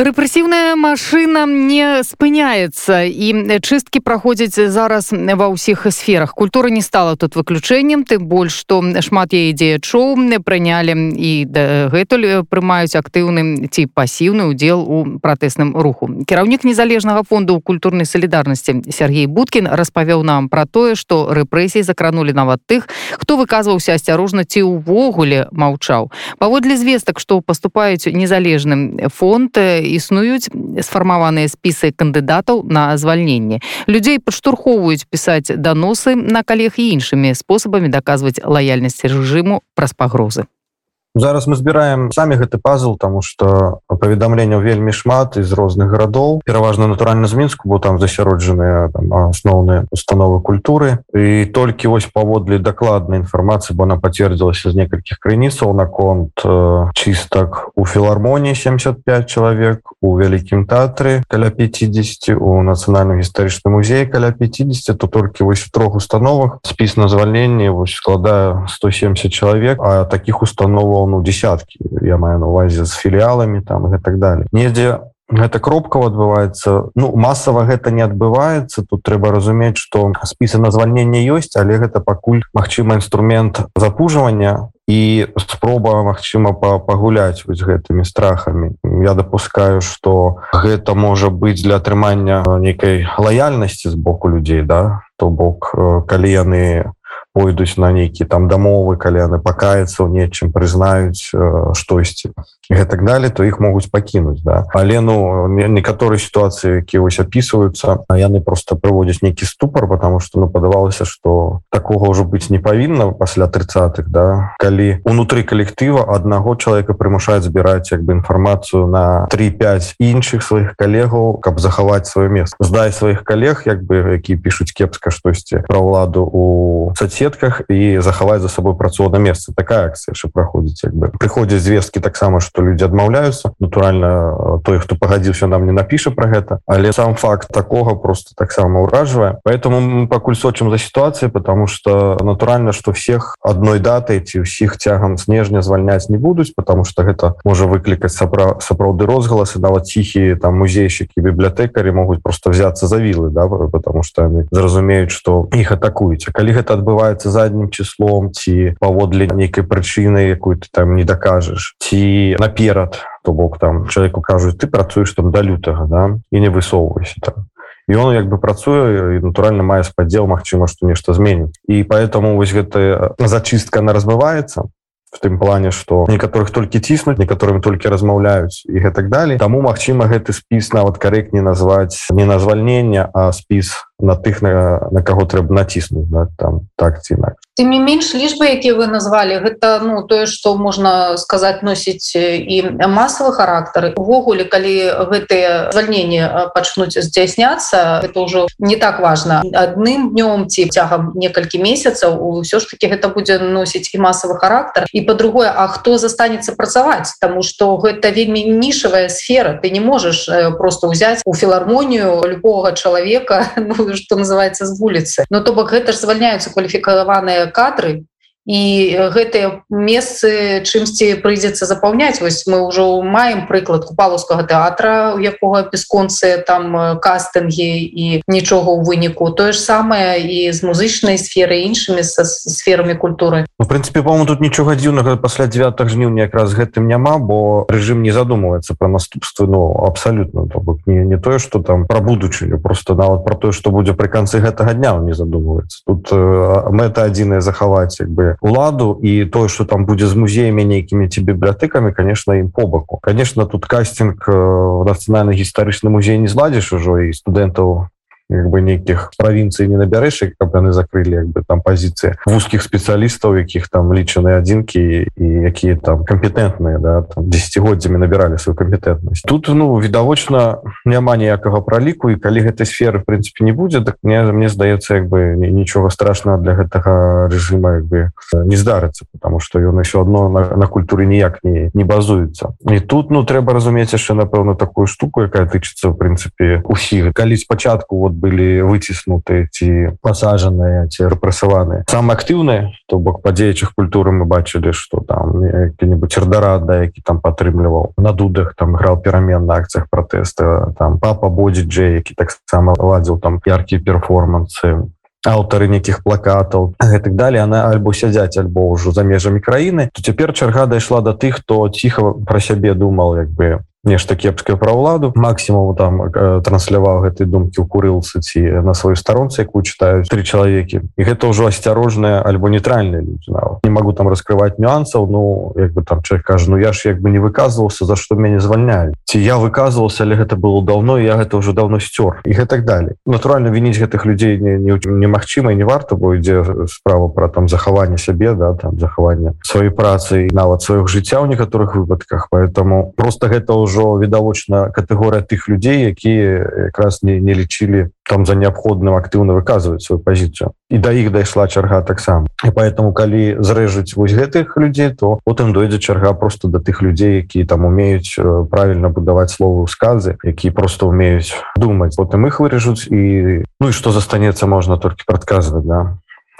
Рэпрэсіўная машына не спыняецца і чысткі праходзяць зараз ва ўсіх сферах. Культура не стала тут выключэннем тым больш што шмат яе дзеячоў прынялі і дагэтуль прымаюць актыўны ці пасіўны удзел у пратэсным руху. Кіраўнік незалежнага фонду культурнай салідарнасці Сергей будкін распавёў нам пра тое што рэпрэсіі закранули нават тых хто выказваўся асцярожна ці ўвогуле маўчаў. Паводле звестак што паступаюць незалежным фонд існуюць сфармаваныя спісы кандыдатаў на звальненне. Людзей падштурхоўваюць пісаць даносы на калег і іншымі спосабамі даказваць лаяльнасць рэжыму праз пагрозы. Зараз мы збіраем самі гэты пазл тому что паведамленняў вельмі шмат из розных гарадоў. Пераважна натуральна з мінску бо там засяроджаныя асноўныя установы культуры. І толькі вось паводле дакладнай інфармацыі бо она пацвердзілася з некалькіх крыніцаў наконт э, чыстак у філармоніі 75 чалавек у вялікім тэатры каля 50 у нацыянальным гістарычным музеі каля 50 то толькі вось у трох установах спіс на звальненне вось складае 170 чалавек а таких установаў ну десяткі я маю на увазе з філіаламі там і так далее. Недзе гэта кропкава адбываецца ну масава гэта не адбываецца тут трэба разумець что спісы на звальненне ёсць але гэта пакуль магчыма інструмент запужвання і спроба магчыма пагуляць вось гэтымі страхамі. Я допускаю что гэта можа быць для атрымання нейкай лаяльнасці з боку людзей да? То бок калі яны пойдуць на нейкі там дамовы калі яны пакаяцца ў нечым прызнаюць э, штосьці гэтак далее то іх могуць пакінуць да. Але ну некаторыя сітуацыі які вось опісваюцца яны просто прыводзяць нейкі ступор потому что ну падавалася что такого ўжо быць не павінна пасля 30х да. Калі унутры калектыва аднаго чалавека прымушаюць збіраць як бы інфармацыю на 35 іншых сваіх калегаў каб захаваць сваё место здай сваіх калег як бы які пишутць кепска штосьці пра ўладу у соцсе сетках і захаваць за сабой працоўна месца такая акцыя яшчэ праходзіць як бы. Прыходзяць звесткі таксама што людзі адмаўляюцца натуральна той хто пагадзіўся нам не напіша про гэта але сам факт такога просто таксама ўражвае поэтому мы пакуль сочым за сітуацыяй потому что натуральна что всех адной датай ці ўсіх цягам снежня звальняць не будуць потому что гэта можа выклікаць сапра сапраўды розгаласы. Нават ціхі там музейщики бібліятэкары могуць просто взяться за вілы да потому что они зразумеюць что іх атакуюць. Калі гэта адбываецца адбываецца заднім числом ці паводле нейкай прычыны якую ты там не дакажаш ці наперад то бок там человеку кажуць ты працуеш там да лютага да і не высоўвайся там он як бы працуе і натуральна мае спадзел Мачыма што нешта зменіць і поэтому вось гэта зачыстка она разбываецца в тым плане что некаторых толькі ціснуць некаторым толькі размаўляюць і гэтак далей. Таму Мачыма гэты спіс нават карэктней назваць не на звальнення а спіс на тых на, на каго трэба націснуць да, там так ці інакш тым не менш лічбы які вы назвалі гэта ну тое што можна сказаць носіць і масавы характар. Увогуле калі гэтыя звальнення пачнуць здзяйсняцца это ўжо не так важно адным днём ці цягам некалькі месяцаў ўсё ж таки гэта будзе носіць і масавы характар. І по-другое А хто застанецца працаваць? Таму что гэта вельмі нішавая сфера. Ты не можаш просто ўзяць у філармонію любого чалавека ну, что называется з вуліцы но то бок гэта ж звальняются кваліфікаваныя кадры і гэтыя месцы чымсьці прыйдзецца запаўняць. Вось мы ўжо маем прыклад купалаўскага тэатра у якога бесконцы там кастынгі і нічога ў выніку. Тое ж самае і з музычнай сферы іншымі са сферамі культуры. Ну, прынцыпе по тут нічога дзіўнага пасля 9 жніўня якраз гэтым няма бо рэжым не задумваецца пра наступствы. Ну абсалютна бок не, не тое что там пра будучыню просто нават про тое што будзе пры канцы гэтага дня не задумваецца. Тут э, мэта адзіная захаваць як бы уладу і тое что там будзе з музеямі нейкімі ці бібліятэкамі конечно ім побаку конечно тут кастинг в нацыянальны гістарычны музей не зладзіш ужо і студэнтаў як бы нейкіх правінцый не набярэш каб яны закрылі як бы там пазіцыі вузкіх спецыялістаў якіх там лічаны адзінкі і якія там кампетэнтныя да десятгоддзямі набіралі сваю кампетэнтнасць тут ну відавочна няма ніякага праліку і калі гэтай сферы в прынцыпе не будзе так мне мне здаецца як бы нічога страшного для гэтага рэжыма як бы не здарыцца потому что ён еще одно на, на культуры ніяк не не базуецца. І тут ну трэба разумець яшчэ напэўна такую штуку якая тычыцца в прынцыпе усіх. Калі спачатку вот былі выціснуты ці пасажаныя ці рэпрэсаваны самы актыўны то бок па дзеячых культуры мы бачылі что там які-нибудь эрдарада які там падтрымліваў на дудах там граў перамен на акцыях пратэста там папа бодзі Джей які таксама ладзіў там яркія перформансы аўтары нейкіх плакатаў гэтак далее. Она альбо сядзяць альбо ўжо за межамі краіны то цяпер чарга дайшла да тых хто ціха пра сябе думал як бы нешта кепскае пра ўладу. Максімум там э, трансляваў гэтай думкі ў курылцы ці на сваёй старонцы якую чытаюць три чалавекі. І гэта ўжо асцярожная альбо нейтральная людзі не могу там раскрываць нюансаў ну як бы там человек кажа Ну я ж як бы не выказывался за што мяне звальняюць ці я выказывался але гэта было давно я гэта уже давно сцёр і гэтак далее натуральна вініць гэтых людзей немагчыма не, не варта бо ідзе справа про там захаванне сябе да там захаванне сваёй працы і нават сваіх жыцця ў некаторых выпадках. Поэтому просто гэта уже ўжо відавочна катэгорыя тых людзей якія якраз не, не лічылі там за неабходным актыўна выказваць сваю пазіцыю. І да іх дайшла чарга таксама. І поэтому калі зрэжуць вось гэтых людзей то потым дойдзе чарга просто да тых людзей які там умеюць правильно будаваць словы сказы які просто умеюць думаць. Потым іх вырежуць і ну і что застанецца можна толькі прадказваць да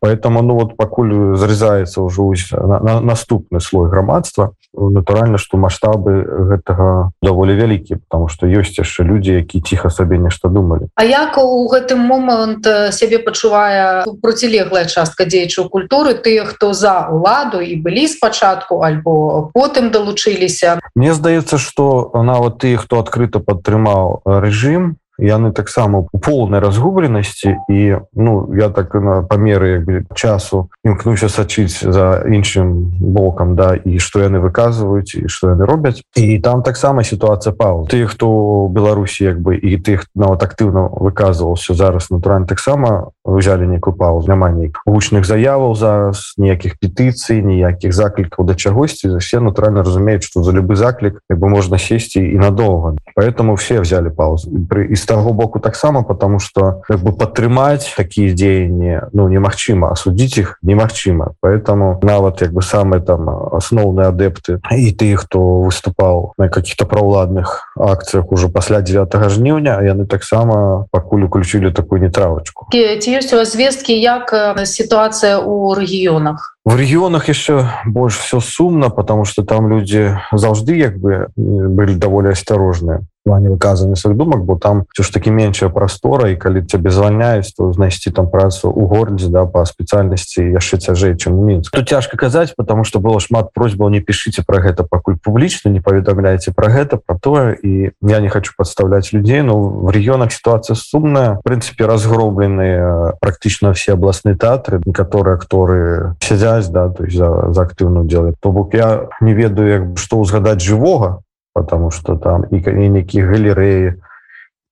поэтому ну вот пакуль зарезаецца ўжо на, на, наступны слой грамадства натуральна что маштабы гэтага даволі вялікі потому что ёсць яшчэ людзі які ціха сабе нешта думалі. А як у гэтым момант сябе пачувае процілеглая частка дзеячаў культуры тыя хто за уладу і былі спачатку альбо потым далучыліся? Мне здаецца что нават ты хто адкрыта падтрымаў рэжым яны таксама у полнай разгубленасці і ну я так на памеры часу імкнуся сачыць за іншым бокам да і што яны выказваюць і што яны робяць. І там таксама сітуацыя паў ты хто беларусі як бы і тых нават актыўна выказваўся зараз натуральна таксама взяли нейкую паузу. Няма нейк гучных заяваў зараз ніякіх петыцый ніякіх заклікаў да чагосьці все натуральна разумеюць што за любы заклік як бы можна сесці і надолго. Поэтому все взяли паузу. Пры і таго боку таксама потому что как бы падтрымаць такие дзеянні ну немагчыма асудзіць их немагчыма поэтому нават як бы самые там асноўныя адэпты і ты хто выступаў на каких-то праўладных акцыях уже пасля 9 жніўня яны таксама пакуль уключілі такую нетравачку ці ёсць у вас звесткі як сітуацыя у рэгіёнах в регионах еще больше все сумно потому что там люди заўжды як бы были даволі осторожные плане выказаны сваіх думак бо там все ж таки меншая прастора і калі цябе звальняюць то знайсці там працу у горадзе да по спецыяльнасці яшчэ цяжэй чым мінск. Тут цяжка казаць потому что было шмат просьбаў не пішыце про гэта пакуль публічна не паведамляйте про гэта про тое. І я не хочу подставлять людзей но в регионах ситуация сумная. В принципе разгроблены практычна все абласныя тэатры некаторыя акторы сядзяць да то есть за, за актыўную делать то бок я не ведаю як што ўзгадаць жывога потому что там і нейкія галерэі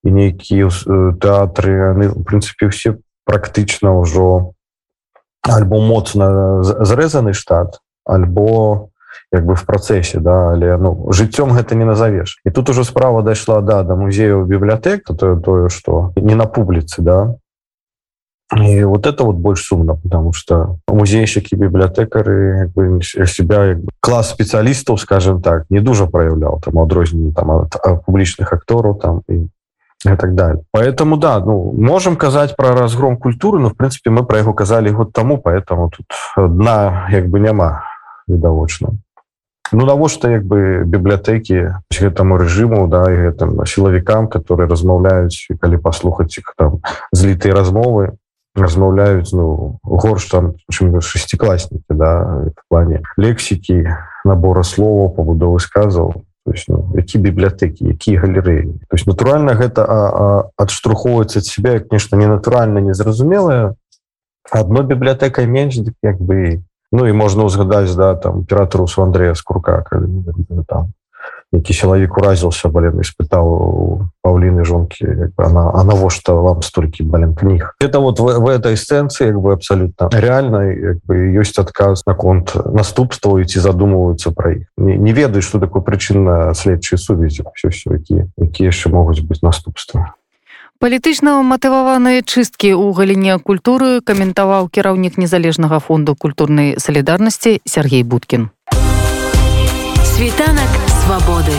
і нейкія тэатры яны в прынцыпе все практычна ўжо альбо моцна зрэзаны штат альбо як бы в працэсе да але ну жыццём гэта не назавеш. І тут ужо справа дайшла да да музею бібліятэк то тое что не на публіцы да И вот это вот больше сумно, потому что музейщики, библиотекары себя класс специалистов, скажем так, не дуже проявлял там отрознение там от, от публичных акторов там и и так далее. Поэтому да, ну, можем казать про разгром культуры, но в принципе мы про его казали год тому, поэтому тут дна как бы няма видовочно. Ну навошта як бы бібліятэкі гэтаму рэжыму да і гэтым сілавікам которые размаўляюць калі паслухаць іх там злітыя размовы размаўляюць ну горш там чым шестикласнікі да в плане. Лексікі набора слова пабудовы сказаў. Ну, які бібліятэкі якія галерэі. То есть натуральна гэта адштурхоўваецца ад себя нешта ненатуральна незразумелае. Одно бібліятэкай менш як бы ну і можна ўзгадаць да там імператорусу Андрея скурка калі, там які чалавек уразіўся бален испытаў паўліны жонкі она а навошта вам столькі бален кніг это вот в, в этой эссенцыі як бы абсолютно реально ёсць адказ наконт наступства ці задумваюцца пра іх не, не ведаюць что такое прычынна следчай сувязі все все які якія яшчэ могуць быць наступства. Палітычна матываваныя чысткі ў галіне культуры каментаваў кіраўнік незалежнага фонду культурнай салідарнасці Сергей Буткін. Світанак swobody.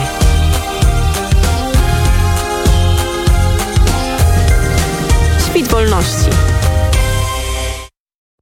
Świt wolności.